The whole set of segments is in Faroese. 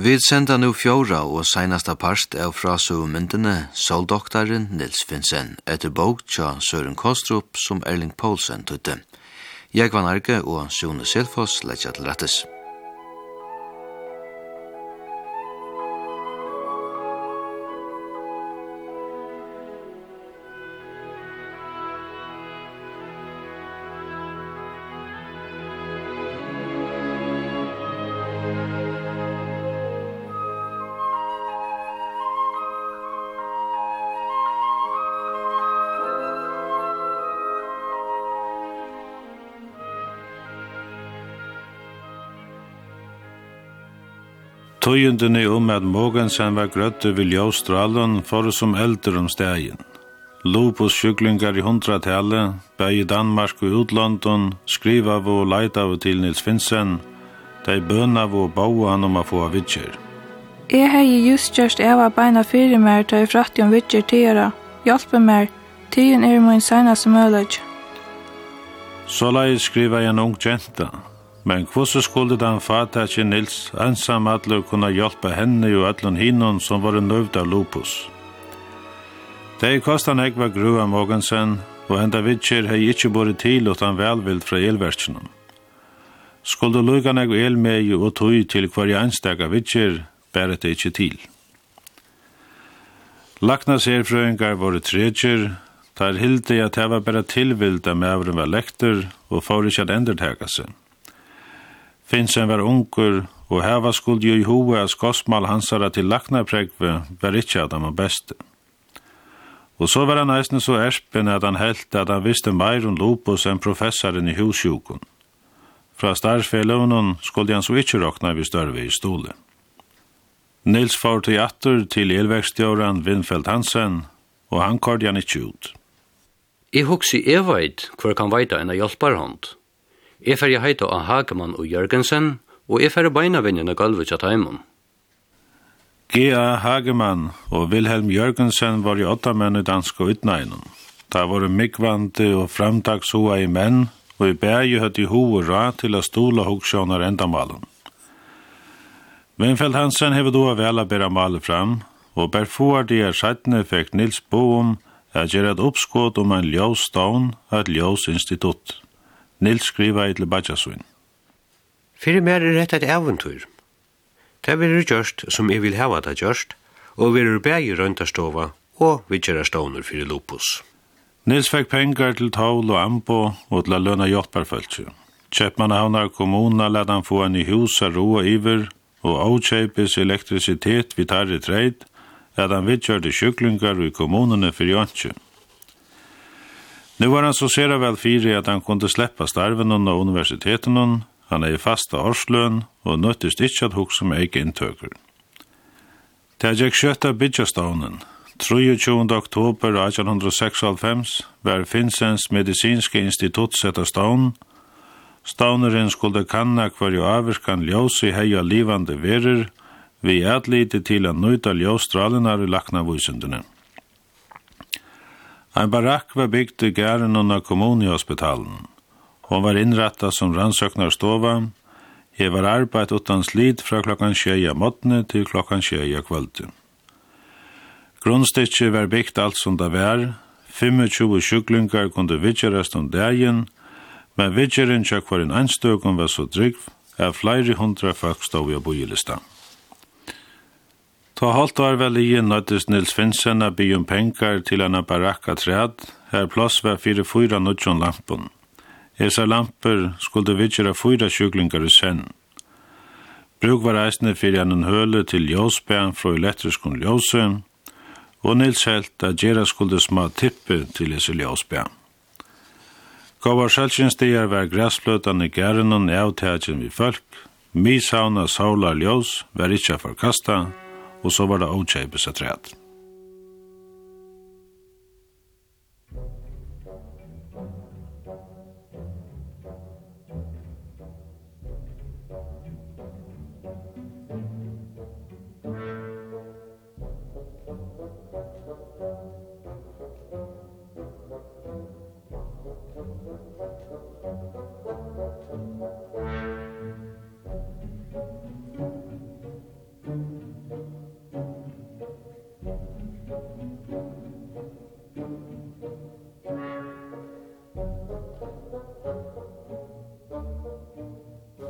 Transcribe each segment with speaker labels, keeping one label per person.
Speaker 1: Vi senda nu fjóra og seinasta parst av frasøvmyndene Soldoktaren Nils Finsen etter bók tja Søren Kostrup som Erling Poulsen tutte. Jeg var Arge og Sjone Silfoss letja til rettes.
Speaker 2: myndene om at Mogensen var grøtte ved ljøvstralen for som eldre om stegen. Lopus sjuklingar i hundratallet, bæg i Danmark og utlandet, skriva og leita av til Nils Finsen, de bøna og baua han om å få av vidtjer.
Speaker 3: Jeg har just gjørst eva beina fire mer til jeg frattig om vidtjer tiara. Hjelpe mer, tiden er min senaste møllage.
Speaker 2: Så la jeg skriva en ung jenta, Men hvordan skulle den fatakje Nils ensam alle kunne hjelpe henne og alle hinnon som var nøvd av lupus? Det kostan ekva grua Mogensen, og henda vidtjer hei ikkje bore til utan velvild fra elverkjennom. Skulle lugan eg el mei og tog til hver einstaka vidtjer, bæret det ikkje til. Lakna serfrøyngar våre tredjer, tar hildi at det var bare tilvilda med avrum var lekter og får ikkje at endertega seg. Finsen var unger, og heva skuld jo i hove at skosmal hansara til laknarpregve var ikkje at han var beste. Og så var han eisne så erspen at han helt at han visste meir om lupus enn professoren i husjukon. Fra starfellonen skulle han så ikkje råkna vi større i stole. Nils får til atter til elverkstjåren Winfeld Hansen, og han kord han ikkje ut.
Speaker 4: I husker jeg veit kan veita enn jeg hjelparhånd. Jeg fer jeg heita av Hagemann og Jørgensen, og jeg fer beina vinnjene gulvet til Taimon.
Speaker 2: G.A. Hagemann og Wilhelm Jørgensen var i åtta menn i dansk og utnægnen. Da var mikvante og framtagshoa i menn, og i bergi høtt i hoved rad til å stola hoksjånar endamalen. Winfeld Hansen hever då vel a bera malet fram, og berfoar de er sættene fikk Nils Boom at gjerra et oppskått om en ljøsstavn, et ljøsinstitutt. Nils skriva i til Bajasuin.
Speaker 4: Fyrir mer er rett et eventyr. Det verður gjørst som jeg vil hava det gjørst, og verður bægi røntastova og vidgjera ståner fyrir lupus.
Speaker 2: Nils fekk pengar til tål og ambo og til a løna hjelparfølse. Kjøpmannhavnar kommuna lad han få en i hus a roa iver og avkjeipis elektrisitet vid tarri treid, at han vidgjørte sjuklingar i kommunene fyrir jantjum. Nu var han så sera väl fyri att han kunde släppa starven under universiteten. Han är i fasta årslön og nøttist ikkje at hugsa som eik inntøker. Det er gikk kjøtt av Bidjastaunen. 23. oktober 1896 var Finnsens medisinske institutt sett av stavn. Stavneren skulle kanna hver jo averskan ljós i heia livande verer, vi adlite til a nøyta ljósstralenar i lakna vysundene. Ein barack var bygd i gæren under kommunehospitalen. Hon var innrettet som rannsøknarstova. Jeg var arbeid utan slid fra klokkan tjeja måttene til klokkan tjeja kvöldu. Grunnstitje var bygd alt som det var. 25 sjuklingar kunde vidgjerast om dagen, men vidgjeren tjekk var en anstøkken var så drygg er flere hundra folk stod i bojelistamme. Ta halt var vel i nøttes Nils Finsen a om penger til en barakka træd, her plass var fire fyra nødjon lampen. Esa lamper skulle vidgjera fyra sjuklingar i senn. Bruk var eisne fyrir en høle til ljåsbæn fra elektriskun ljåse, og Nils helt at gjerra skulle sma tippe til ese ljåsbæn. Gavar selvkjenstier var græsfløtan i gæren og neavtætjen vi folk, Misauna saular ljós var ikkje forkasta, og så var det avkjøpes et rett.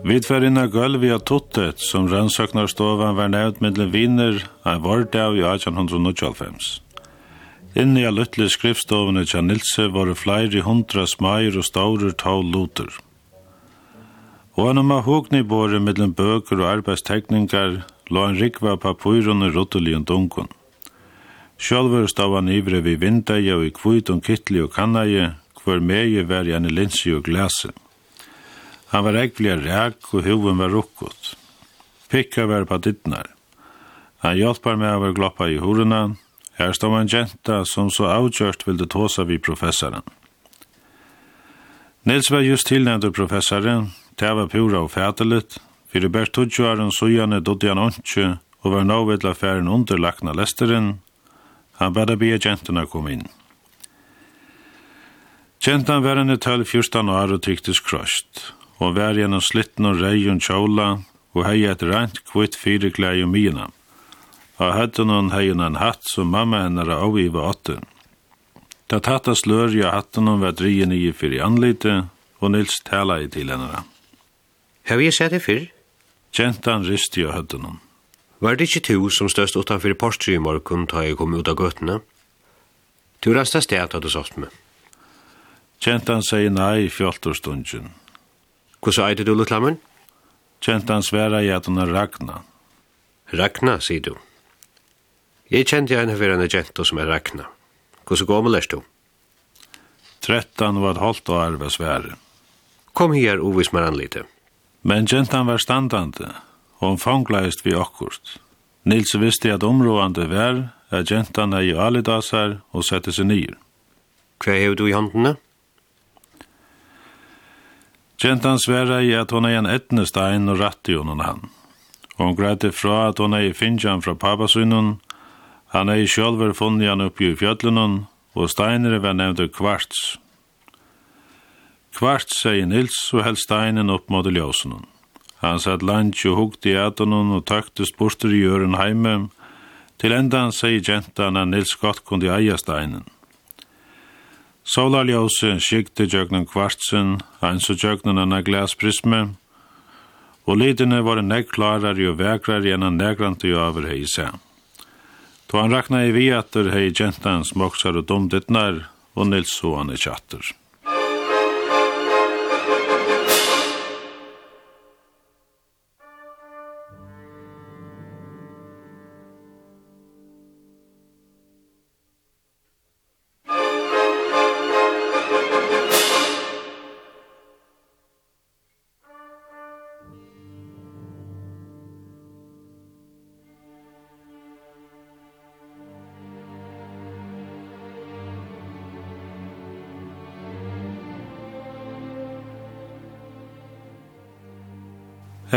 Speaker 2: Vi tver inna gulv via tuttet, som rannsøknarstovan var nevnt middelen viner av vordav i 1895. Inni av luttelig skriftstovene tja Nilse var flere hundra smair og staurer tau luter. Og han om a hokni båre middelen bøker og arbeidstekningar la han rikva papurun i rottelig dunkun. Sjálfur stav han ivre vi vindeie og i kvit og kittli og kannaie, hver meie var i en linsi og glase. Han var ägglig ræk, og huvuden var ruckot. Pikka var på dittnar. Han hjälpar mig över gloppa i hororna. Här stod en jenta som så avgjørt ville tåsa vid professoren. Nils var just tillnämnd av professoren. Det var pura och fäteligt. För i Bertudjoaren sujane dodde han ontje och var nåvet færen underlagna lesteren. Han bada be gentorna kom in. Gentan var en 12-14 år och tycktes kröst og vær gjennom slitten og reion kjola, og hei et rent kvitt fyrirklæg og mina. Og hadde noen hei en hatt som mamma hennara av i var åtte. Da tatta slør i hatten om var drien i fyrir anlite, og Nils tala i til henne.
Speaker 4: Har vi sett det fyrr?
Speaker 2: Gentan risti og hadde noen.
Speaker 4: Var det ikke to som størst utanfor Porsche i morgen da jeg kom ut av gøtene? Du rastet sted at du sagt med.
Speaker 2: Gentan sier nei i fjoltorstundjen.
Speaker 4: Hvordan eitir du, Lutlammen?
Speaker 2: Kjentan sværa i at hun er Ragna.
Speaker 4: Ragna, sier du. Jeg kjente jeg en verande jento som er Ragna. Hvordan gammel er du?
Speaker 2: Trettan var et halvt og arve svære.
Speaker 4: Kom her, uvis maran anlite.
Speaker 2: Men gentan var standande, og hun fanglaist vi akkurst. Nils visste at områdande vær, at gentan er i alidasar og sette seg nyr.
Speaker 4: Hva er du i håndene?
Speaker 2: Gentan sværa i at hon er en etnestein og ratt i honom han. Og hon græti fra at hon er i finnjan fra papasunnen, han er i sjálfur funni han oppi i fjöllunum, og steinere var nevnt kvarts. Kvarts, sier Nils, og held steinen opp mot ljósunnen. Han satt lunch og hugt i atunum og tøktest bortur i jøren heime, til enda han sier gentan at Nils godt kundi eia steinen. Solarljósi skikti djøgnen kvartsen, eins og djøgnen anna glasprisme, og litene var nek klarare og vekrare enn han negrante jo over hei seg. Då han rakna i vi hei gentan smoksar og domdittnar, og nils så han i tjatter.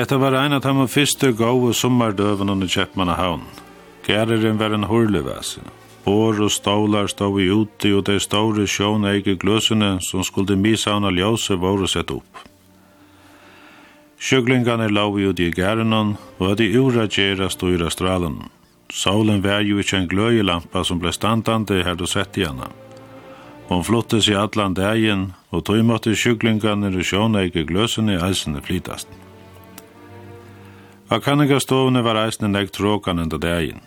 Speaker 2: Hetta var ein av tamme fyrste gau sommardøven under Kjeppmannahavn. Gæreren var en hurlevese. Bor og stålar stod i ute, og de store sjån eike gløsene som skulle misavna ljøse var sett opp. Sjöglingane lau i ute i gærenon, og hadde ura gjerra styra stralen. Solen var jo ikkje en gløyelampa som ble standande her du sett i. Hon flottes i atlan dagen, og tog måtte sjöglingane og sjåneike gløsene eisene flytast. A kanningastovene var eisne nekt tråkan enda dagen.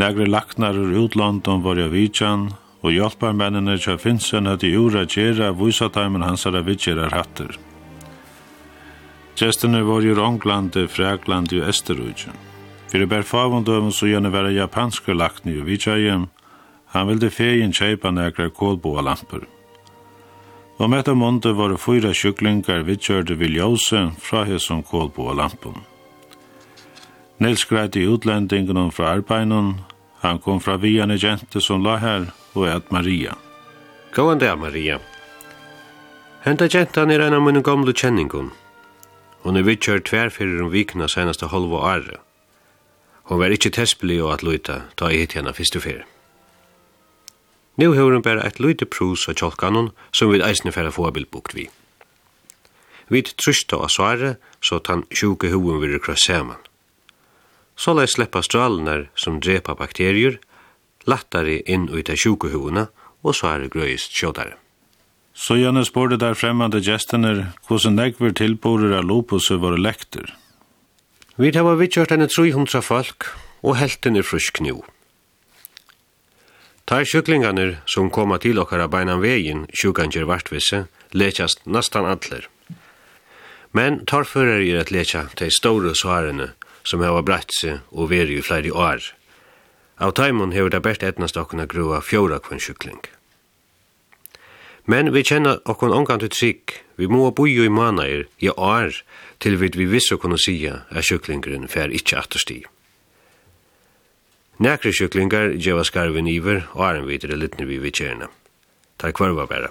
Speaker 2: Negre laknar ur utlåndom var jeg vidjan, og hjelparmennene tja finnsen hadde i ura gjerra vysataimen hansara vidgjerar hattur. Gjestene var i Ronglandi, Fraklandi og Esterudjen. Fyrir bær favundøven så gjerne være japanske lakni og vidjajem, han vilde fegin kjeipa nekra kålboa lampur. Og metta munde var fyra kjuklingar vidgjørde viljose fra hesson kålboa lampun. Nils greide utlendingen fra arbeidene. Han kom fra vian i gente som la her og et Maria.
Speaker 4: Gåan der, Maria. Henta gentan er en av mine gamle kjenningun. Hon er vittjør tverfyrir om vikna senaste halva året. Hon var ikkje tespelig og at luita, ta i hit henne fyrstu fyrir. Nú har hun bare et luite prus av tjolkanon som við eisne færa få bildbukt vi. Vi trusta av svaret, så tann sjuke huvun vil kross saman så lai sleppa stralenar som drepa bakterier, lattare inn ut av sjukehovene, og så er det grøyest sjådare.
Speaker 2: Så gjerne spår det der fremmande gestene hvordan negver tilborer av lopus og våre lekter.
Speaker 4: Vi tar var vidtjørt enn 300 folk, og helten er frusk nu. Tar sjuklingarnir som koma til okkara beinan vegin sjukanger vartvisse, lekjast nastan atler. Men tarfører er at lekja til store svarene som hava brett seg og veri i flere år. Av taimon hever det best etnast okkuna grua fjóra kvann sjukling. Men vi kjenner okkon ongan til trygg, vi må bojo i manair, i år, til vi vi visst kunna sia at sjuklingren fer ikkje attersti. Nækri sjuklingar djeva skarven iver, og er en videre litne vi vitjerna. Ta kvarva bæra.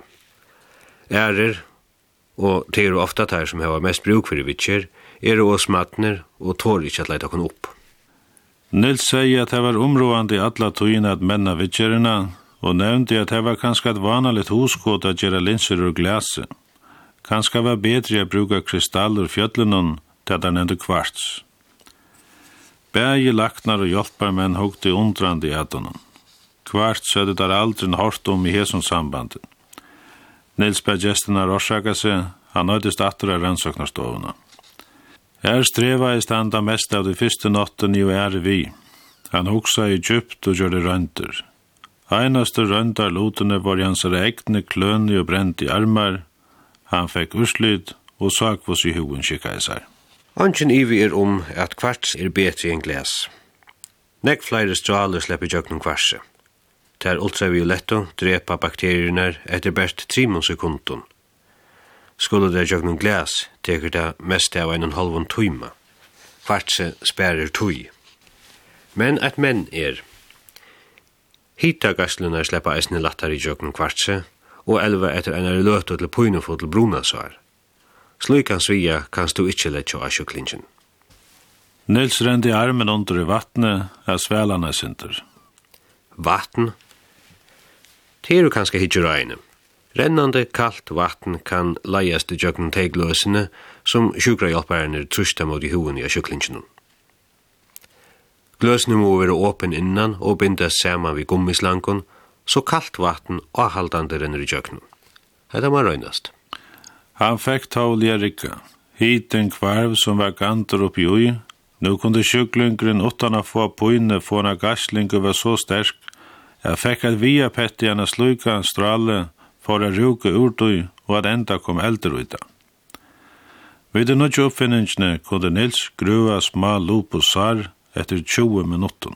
Speaker 4: Ærer, og teir ofta tar som hava mest bruk fyrir vitjer, er og smatner og tår ikkje at leita kon opp.
Speaker 2: Nils sier at det var områdande i alla tøyene at menna vidtjerina, og nevnte at det var kanskje et vanligt hoskåd at gjøre linser og glase. Kanskje var bedre å bruka kristaller fjöllunum til han nevnte kvarts. Bægi laknar og hjelpar menn hugti undrandi i honom. Kvarts hadde der aldri hårt om i hesson sambanden. Nils bæg gestina rorsaka seg, han nøydist atter av rannsaknarstofuna. Er streva i standa mest av de fyrste notten i og er vi. Han hoksa i djupt og gjør det rønter. Einaste røndar lotene var hans egne kløni og brent i armar. Han fekk uslyd og sakvås i hoven kikka i seg.
Speaker 4: Angen ivi er om at kvarts er betri enn gles. Nekk flere straler slipper jøgnen kvarse. Ter ultravioletto drepa bakterierna etter best 3 sekundun. Skulle det jøgnen gles, teker det mest av en halvun tuima. Kvartse sperrer tui. Men at menn er. Hita gaslunar sleppa eisne lattar i jøkken kvartse, og elva etter enn løtu til pøynefot til brunasar. Sluikan svia kanst du ikkje letja av sjuklinjen.
Speaker 2: Nils rendi armen under i vattnet er svelane synder.
Speaker 4: Vatten? Teru kanska hitjur egnem. Rennande kalt vatten kan leiast i jøkken teigløsene som sjukrahjelperne trusta mot i hoen i sjuklinjen. Gløsene må være åpen innan og bindes saman vi gummislankon, så kalt vatten og haldande renner i jøkken. Hetta må røynast.
Speaker 2: Han fekk tålige rikka. Hit en kvarv som var gantur oppi ui. Nu kunde sjuklingren utan a få poinne få na gaslingu var så sterk. Jeg fekk at via petti anna sluka en strale for å ruke urtøy og at enda kom eldre ut av. Ved den nødvendige oppfinningene kunne Nils grua smal lupusar etter 20 minutter.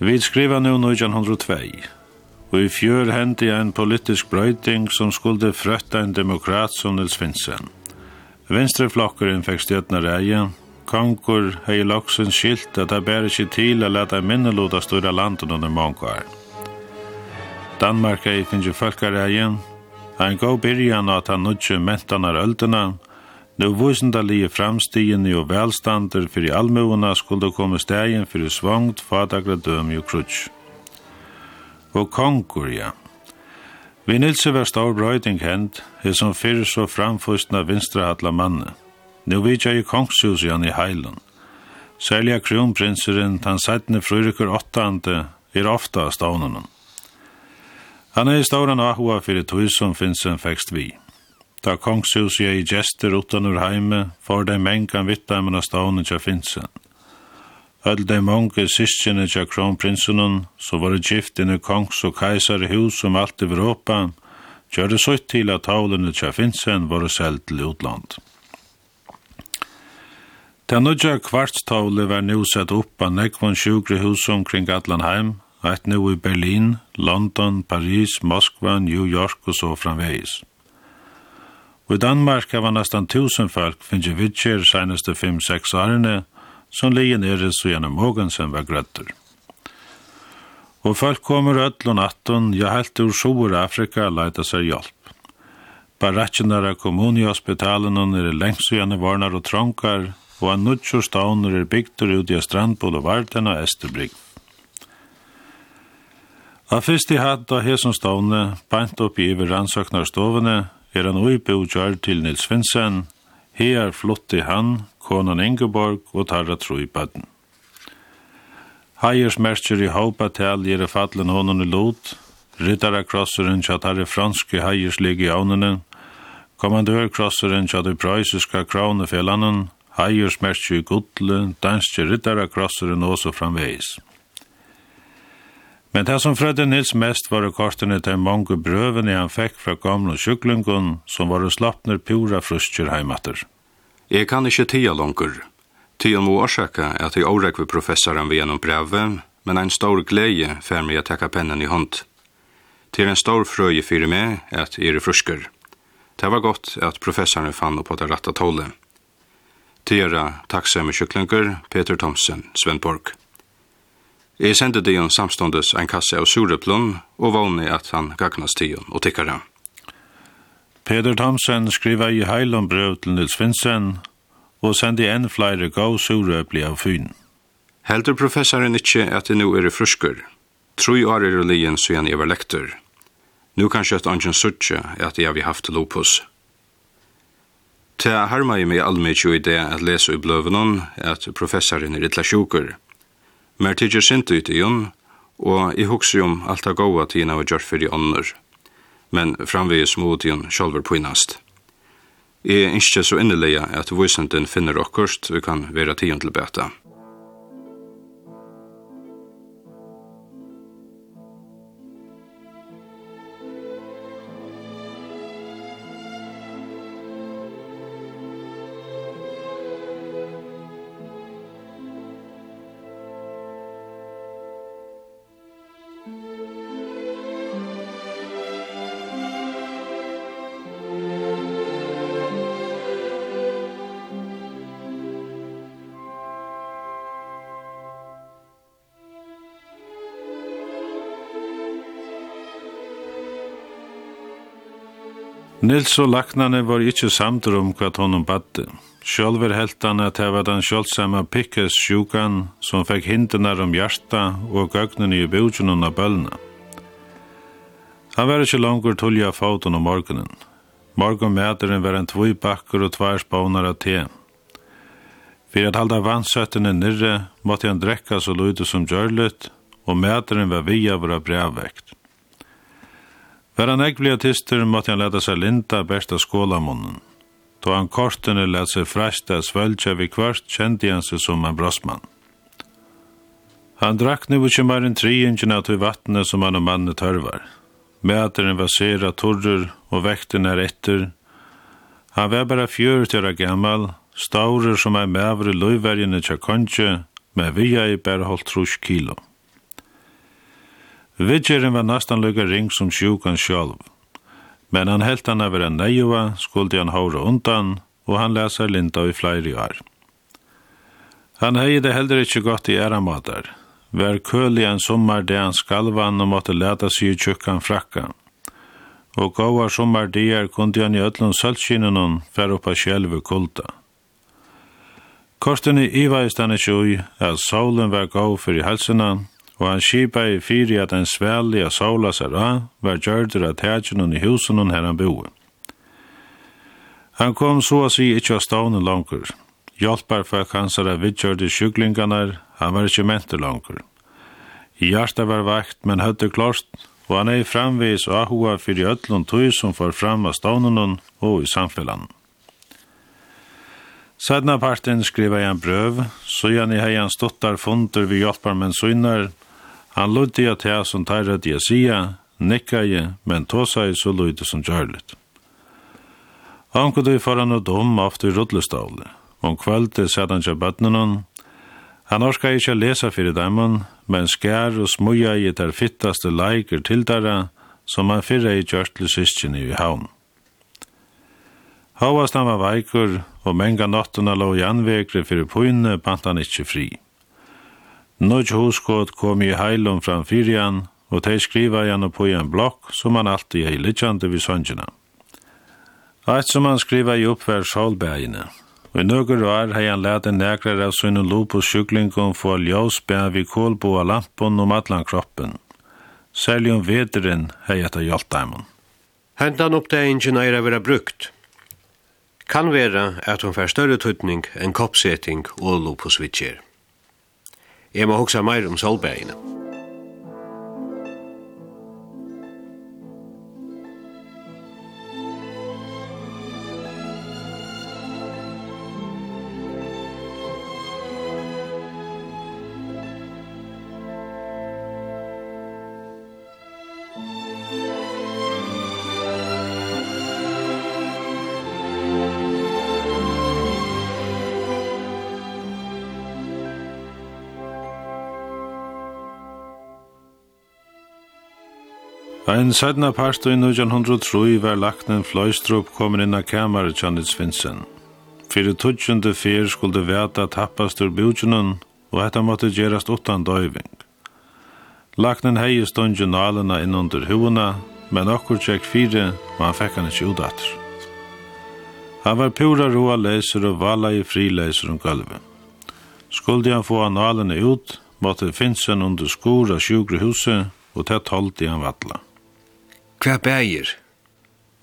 Speaker 2: Vi skriva nu 1902, og i fjør hendi en politisk brøyting som skulle frøtta en demokrat som Nils Finsen. Venstreflokkeren fikk støtna reie, konkur hei loksen skilt at det bærer ikke til å leta minneloda styra landet under mange år. Danmark hei finnje folkareie, en god byrjan at han nudje mentanar öldena, Nu vusendalige framstigene og velstander fyrir allmøvuna skulle komme stegin fyrir svangt, fadagra dømi og krutsk. Og konkur, ja. Vi nilse var stor brøyding hend, he som fyrir så framfustna vinstrahatla manne. Nu vidja i kongshus jan i heilen. Selja kronprinseren, tan sættne frurikur åttande, er ofta av stavnunum. Han er i ståren ahua fyrir tøy som finnes en fekst vi. Da kongshus jeg i gjester utan ur heime, for de mengan vittamene av stavnen tja finsen. Öll de mange syskjene tja kronprinsunnen, så var det gift inne kongs og kaisar hus om alt i Europa, gjør det så til at tavlene tja finsen var det selv til utland. Den nødja kvartstavle var nu sett opp av nekvon sjukre hus omkring Atlanheim, rett nu i Berlin, London, Paris, Moskva, New York og så framvegis. Og i Danmark hava nesten tusen folk finnes vidtjer seneste 5-6 årene, som ligger nere så gjennom Mogensen var grøtter. Og folk kommer ødl og natten, ja helt ur Sjor Afrika leita seg hjelp. Baratjenara og er lengst gjennom varnar og tronkar, og en nudjur stauner er bygter ut i strandboulevarden og Esterbrygg. Da fyrst i hatt av hesson stavne, bant opp i iver rannsøknar stovene, er han uibogjar til Nils Svensson. her i han, konan Ingeborg og tarra truipaden. Heiers merker i haupa tal gjer fallen honon i lot, rittara krosseren tja tarre franske heiers legionene, kommandør krosseren tja de preussiska kravnefjellanen, heiers merker i gudle, danske rittara krosseren også framveis. Men det som frødde Nils mest var kortene til mange brøvene han fikk fra gamle sjuklingen, som var slappner pura frustjer heimater.
Speaker 5: Jeg kan ikke tida langer. Tida må årsaka at jeg årek ved professoren ved gjennom brevet, men en stor glede fer meg å takke pennen i hånd. Til en stor frøye fyrir meg at jeg er frusker. Det var godt at professoren fann opp på det rette tålet. Tida takksamme sjuklungur Peter Thomsen, Svenborg. Jeg sendte det jo samståndes en kasse av sureplun, og vågne at han gagnas tion og tikkara.
Speaker 2: Peder Thomsen skriva i heilom brev til Nils Finsen, og sendi enn flere gav surepli av fyn.
Speaker 5: Heldur professoren ikkje at det nu er fruskur. Troi år er lien så jeg var lektor. Nu kan kjøtt angen suttje at jeg vi haft lopus. Til jeg har meg allmykje i det at lese i bløvenon at professoren er itla sjukur. Mer tidsi sint ut i hon, og i hugsi om alt a gåa tina vi gjørt fyrir ånder, men framvegis mot hon sjálfur pynast. Jeg er ikke så innelig at vysenden finner okkurst vi kan vera tion til beta.
Speaker 2: Nils og laknane var ikkje samtur om hva honom badde. Sjálver helt han at det var den sjálfsamme pikkes sjukan som fekk hindenar om hjarta og gøgnen i bjudjunen av bølna. Han var ikkje langur tullja fauten om morgunen. Morgon mæteren var en tvoi bakker og tvær spånar av te. Fyrir at halda vannsøttene nirre måtte han drekka så lyde som gjørlet, og mæteren var via våra brevvekt. Var han ekki blei artister, måtte han leta seg linda besta skålamunnen. Då han kortene let seg fresta svölja vi kvart, kjendi han seg som en brossmann. Han drakk nu ikke mer enn tri ingen av vattnet som han og mannet tørvar. Mæteren var sera torrur og vekten er etter. Han var bara fjör til å gammal, staurer som er mævre løyverjene tja konje, men vi er bare holdt trus kilo. Vidgeren var nastan lukka ring som sjukan sjálv. Men han helt han över en nejua, skulle han håra undan, og han lesa linda i flere år. Han hei det heller ikkje godt i æramater. Vær kølig en sommar det han skalvan og måtte leta sig i tjukkan frakka. Og gåa sommar dier kundi han i ötlun sølskinnen fer oppa sjelve kulta. Korten i ivaist han ikkje ui, at solen var gau fyrir halsina, og han skipa i fyri at en sveli av saula sara var gjørdur av tætjunun i husunun her han boe. Han kom så å si ikkje av stavne langur. Hjalpar for hans er vidgjørde sjuklingarnar, han var ikkje mentur langur. Hjarta var vakt, men høtte klart, og han er framvis og ahua fyrir öllun tøy som får fram av stavnunun og i samfellan. Sædna parten skriva i en brøv, så gjerne hei han stottar funder vi hjelpar men søgnar, Han lydde jeg til som tar at jeg sier, nekka jeg, men tåsa jeg så lydde som kjærligt. Han kunne for han og dom aftur rullestålet. Om kveldet satt han til bøttene Han orska ikkje lesa fyrir dem, men skær og smuja i der fittaste leiker til dara, som han fyrra i kjørtle syskjen i havn. Havast han var veikur, og menga nottuna lå i anvekre fyrir pøyne, bant han ikkje fri. Nødj huskot kom i heilum fram fyrjan, og tei skriva jan på en blokk som han alltid hei litjande vid søngjena. Eit som han skriva i oppvær sjálbægine, og i nøkker år hei han lete nekrar av sønnen lopus sjuklingum få ljøsbæg vid kålboa lampon om atlan kroppen. Særlig om vederen hei etta hjalpdæmon.
Speaker 4: Hentan oppdægingen er a vera brukt. Kan vera at hun fær større tutning enn koppsetting og lopusvitjer. Jeg må hoksa meir om solbærene.
Speaker 2: Ein sætna parst i 1903 var laknen Fløystrup komin inn av kamar Janet Svinsen. Fyrir tutsjende fyr skulle veta tappast ur bjudjunnen, og hetta måtte gerast utan døyving. Laknen hei stundje nalena inn under huvuna, men okkur tjekk fyre, og han fekk han ikkje udatter. Han var pura roa leiser og vala i frileiser om gulvet. Skulle han få analene ut, måtte Finsen under skor av sjukrehuset, og tett holdt i han vattla.
Speaker 4: Hva bægir?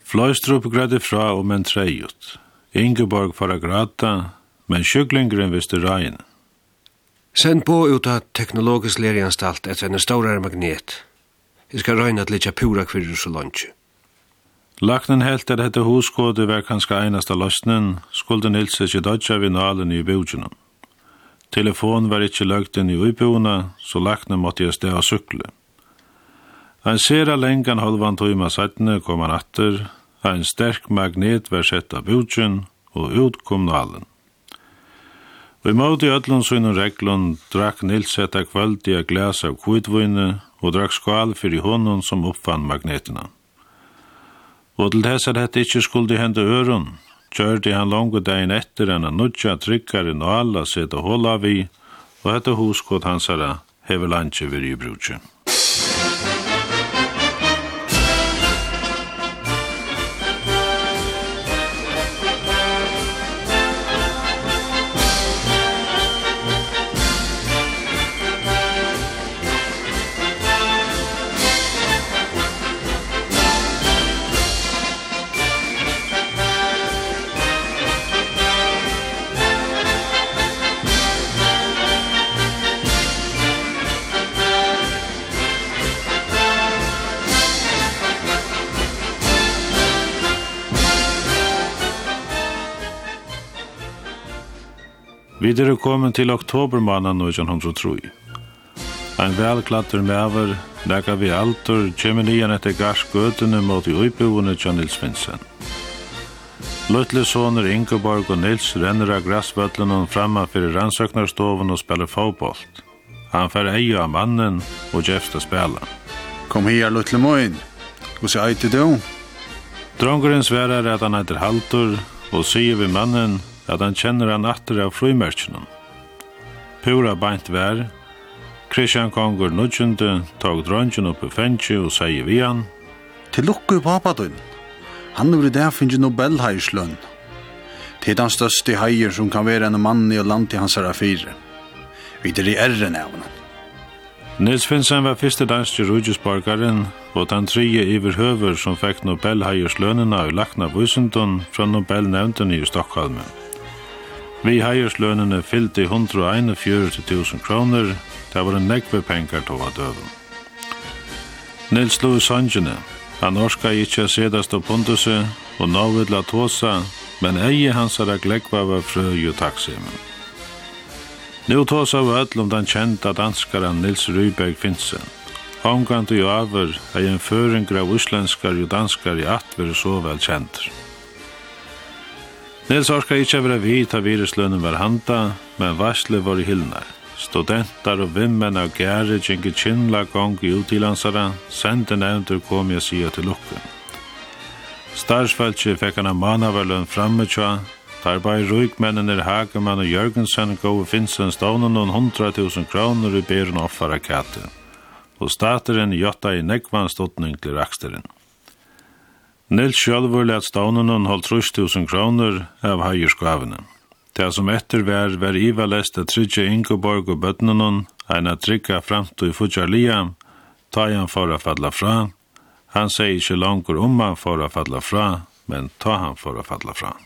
Speaker 2: Fløystrup grødde fra om en treiut. Ingeborg fara grata, men sjuklingren visste regn.
Speaker 4: Send på ut av teknologisk lerianstalt etter en større magnet. Jeg skal røyna at litja pura kvirru så lunch.
Speaker 2: Laknen helt at dette huskode var kanskje einasta løsnen, skulle Nilse ikke dodja vinalen i bjudjunum. Telefon var ikke løgt inn i uibjona, så laknen måtte jeg sted av sykle. Ein sera lengan halvan tøyma sætne kom han atter, ein sterk magnet var sett av bjudgen, og ut kom nalen. Vi måtte i ötlun sunnum reglun drakk Nils etta kvöld i a glas av kvidvune og drakk skval fyrir honom som uppfann magneterna. Og til þess at hette ikkje skuldi hende øron, kjørte han langu daginn etter enn a nudja tryggare alla seta håla vi, og hette huskot hansara hever landse veri i brudgen. Vi er kommet til oktobermannen 1903. Ein velklatter mever, nekka vi altur, kjemme nian etter garsgøtene mot i uibuene til Nils Vinsen. Løtle soner Ingeborg og Nils renner av grassvøtlen og framma fyrir rannsøknarstoven og spiller fotbollt. Han fer eie av mannen og gjefst å spela.
Speaker 6: Kom her, Løtle Moin. Hva sier eit du?
Speaker 2: Drongeren verar at han heter Haltor og sier vi mannen at han kjenner han atter av frumørkjenen. Pura beint vær, Kristian Kongur nudgjende tog dronjen opp i fengje og sier vi han.
Speaker 6: Til lukke pappa din. Han er i det finnes Nobelheislønn. Det er den største heier som kan være en mann i og land til hans herre fire. Vi er i æren av henne.
Speaker 2: Nils Finsen var første danske rujusborgaren og den tredje iverhøver som fikk Nobelheierslønnena og lakna vysendon fra Nobelnevnden i Stockholmen. Vi heierslønene fyllte 141.000 kroner, det var en nekve penger til å døven. Nils Louis Sanjene, han orska ikkje sedast og punduse, og nå vil la tåsa, men eie hans er glekva var frø jo taksimen. Nå tåsa var öll om den kjenta danskaren Nils Ryberg Finsen. Omgant og jo aver er en føringer av uslenskar jo danskar i atver så vel kjenter. Nils orka ikkje vera vid ta viruslønnen var handa, men varsle var i hyllnar. Studentar og vimmen av gære kjenke kynla gong i utilansara, sende nevntur kom jeg sida til lukken. Starsfeltje fekk han av manaverlønn framme tja, tar bare rujkmennen er Hagemann og Jørgensen gode finsen stavnen noen hundra tusen kroner i beren offara kate. Og stateren jotta i nekvann stodning til raksteren. Nils sjálfur let staunen hon holdt tusen kroner av heierskavene. Det som etter vær vær iva lest at trygge Ingeborg og bøttenen hon, eina trygga fremt og futjar Liam, ta han for å falla fra. Han sier ikke langer om han for å falla fra, men ta han for å falla fra.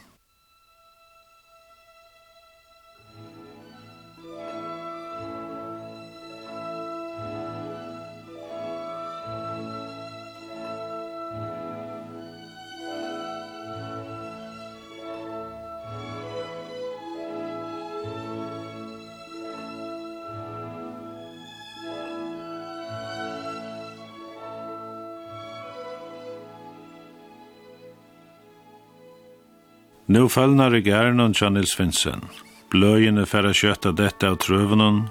Speaker 2: Nu fölnar i gärnon tja Nils Vinsen. Blöjene färra kjøtta dette av trövonen.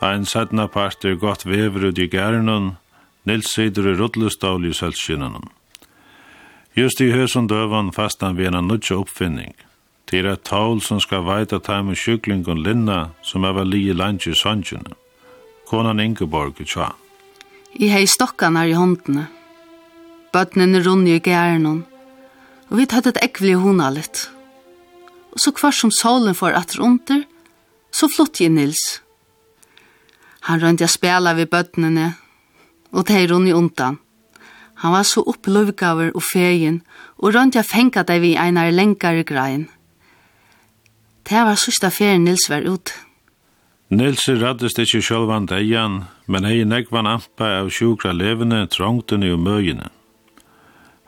Speaker 2: Ein sedna part er gott vever ut i. Nils sider i ruttlust i ljushälskinnenen. Just i hösen døvan fastan vi en nutja oppfinning. Det er et tål som skal veita time og sjukling og linna som er vel i lands i sannsjene. Konan Ingeborg i tja.
Speaker 7: I hei stokkanar i håndene. Bøtnen er rundt i gærnon. Og vi tatt et ekvelig hona litt og så kvar som solen får at runter, så flott jeg Nils. Han rønte jeg spela ved bøttene, og det er rundt i undan. Han var så oppløvgaver og feien, og rønte jeg fenga deg vi einar lenkare grein. Det var sørste ferien Nils var ut.
Speaker 2: Nils raddest ikke sjølvan deian, men hei nekvan ampa av sjukra levende trångtene og møyene.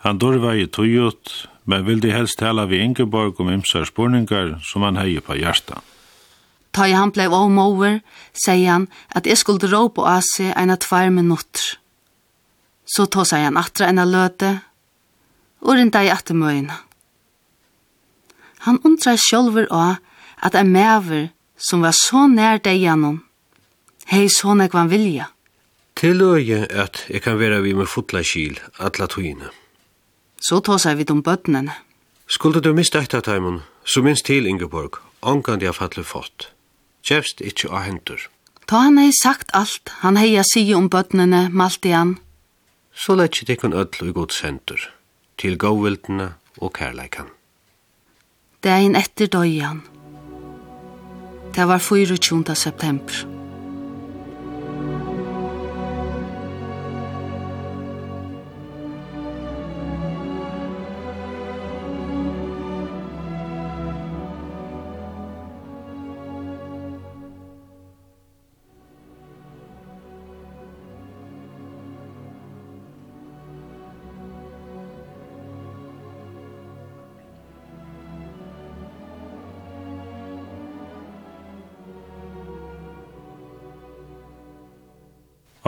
Speaker 2: Han dorva i tøyot, men vildi helst tala vi Ingeborg om ymsar spurningar som han hei på hjarta.
Speaker 7: Ta i han blei om over, sier han at jeg skulle råpa av seg en av tvær minutter. Så tog seg han atra ena av løte, og rinda i attermøyene. Han undrar sjolver av at en mever som var så nær deg gjennom, hei så nekvann vilja.
Speaker 4: Til øye at jeg kan være vi med fotla kil, atla togene.
Speaker 7: Så tåsar vi om bøttene.
Speaker 4: Skulle du miste etter teimen, så minst til Ingeborg, omgang jeg fattelig fått. Kjefst ikkje av hendur.
Speaker 7: Ta han hei sagt alt, han hei a sige om bøttene, malte han.
Speaker 4: Så lett ikkje ødel og god hendur, til gåvildene og kærleikan.
Speaker 7: Det er en etter døy. Det var 24. september.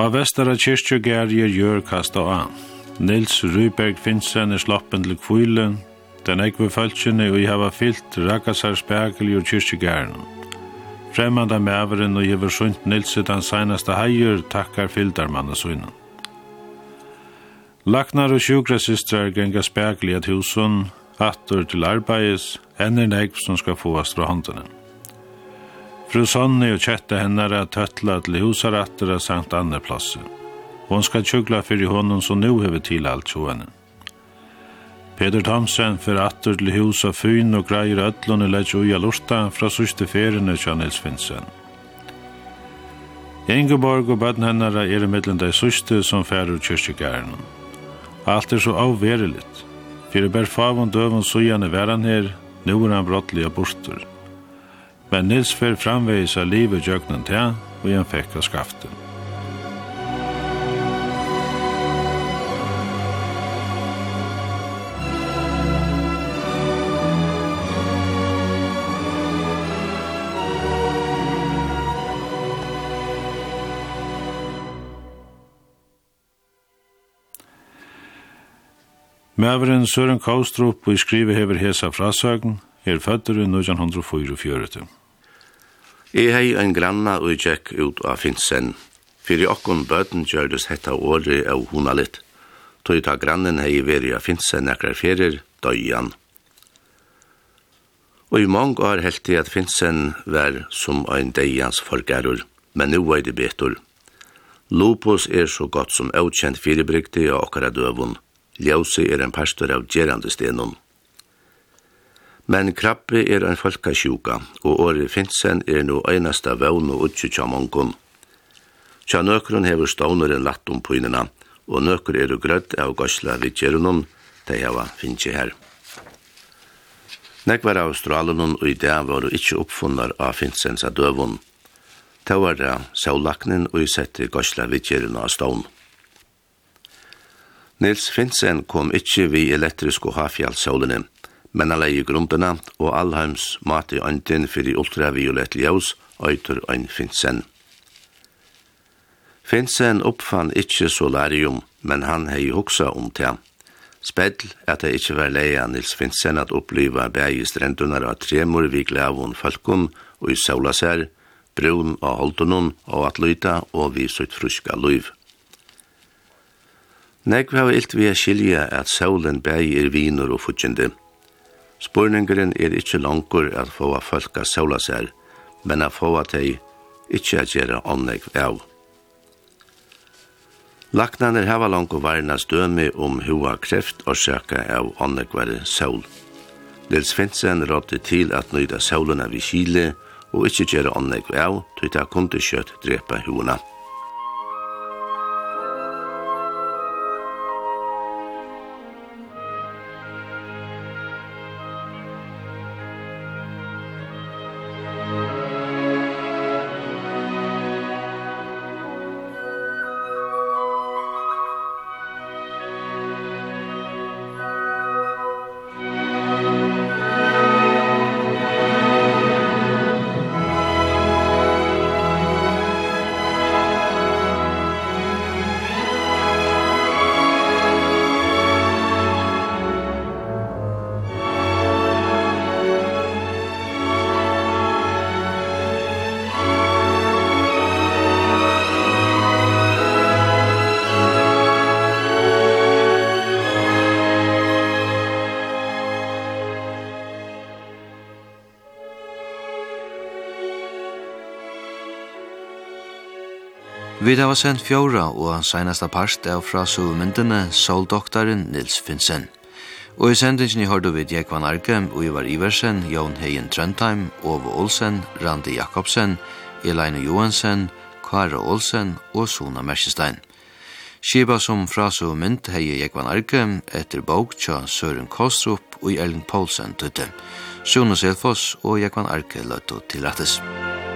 Speaker 2: Av vestara kyrkjøgærje gjør kasta an. Nils Ryberg Finsen er sloppen til kvile, den ekve fölkjene og hava fyllt rakasar spekkel i kyrkjøgæren. Fremmanda mæveren og hever sunt Nilsi den seinaste heier takkar fyldarmanna sunnen. Laknar og sjúkrasystrar genga spekkel i at husun, hattur til arbeids, enn er nekv som skal få astra håndene. Fru Sonny og kjette hennare tøtla til husaratter av Sankt Anneplassen. Hon skal tjugla fyrir honom som nu hever til alt tjoene. Peter Thomsen fyrir atter til hus av fyn og greier ödlun og leit uja lorta fra sørste feriene til Nils Finsen. Ingeborg og bøtten hennar er i middelen dei sørste som fyrir ur kyrkjegæren. Alt er så avveriligt. Fyrir bær favon døvon sujane væran her, nu er han brottelig abortur men Nils fer framvegis av livet jøgnen til, og han fikk av skaften. Mæveren Søren Kaustrup og i skrive hever hesa frasøgn er fødder i 1944.
Speaker 8: Jeg hei en granna og tjekk ut av Finsen. Fyrir okkon bøten gjørdes hetta åri av hona litt. Tøy ta grannen hei veri av Finsen nekrar ferir, døyan. Og i mange år heldt jeg at Finsen var som ein deians forgerur, men nu er det betur. Lupus er så godt som avkjent firebrygte av okkara døvun. Ljausi er en pastor av gerande stenon. Men krabbe er ein folkasjuka, og året Finsen er no einasta vevn og utsi tja mongon. Tja nøkron hever ståneren latt om pynina, og nøkron er og grødd av gosla vid gjerunon, de heva finnje her. Nekvar av australonon og i var og ikkje oppfunnar av Finsens døvun. Ta var det saulaknen og i sette gosla vid av stån. Nils Finsen kom ikkje vi elektrisk og hafjallsålene, men alle i grumpene og allheims mat i ønden for i ultraviolett ljøs, øyter øyn Finsen. Finsen oppfann ikkje solarium, men han hei hoksa om det. Spedl at det ikkje var leia Nils Finsen at oppliva bæg i strendunar av tremor vi glavun falkun og i saulasær, brun og holdunun og at lyta og vi sutt fruska luiv. Negv hava ilt vi a skilja at saulen bæg er vinur og futjende. Spurningeren er ikkje langur at få a fölka sola sær, men a få a tei ikkje a gjerra onnegv av. Laknaner hava langur varna stømi om hua kreft og sjaka av onnegvare sol. Nils Finsen rådde til at nøyda soluna vi kile og ikkje gjere onnegv av, tøy ta kundi kjøtt drepa huna.
Speaker 1: Vi hava sendt fjóra og seinasta part er fra sovmyndene Soldoktaren Nils Finsen. Og i sendingen har du vidt Jekvan Arkem, Uivar Iversen, Jon Heien Trøndheim, Ove Olsen, Randi Jakobsen, Elaine Johansen, Kara Olsen og Sona Merkestein. Skiba som fra sovmynd heie Jekvan Arke etter bok tja Søren Kostrup og Ellen Poulsen tøtte. Sona Selfoss og Jekvan Arke løtto tilrattes. Musikk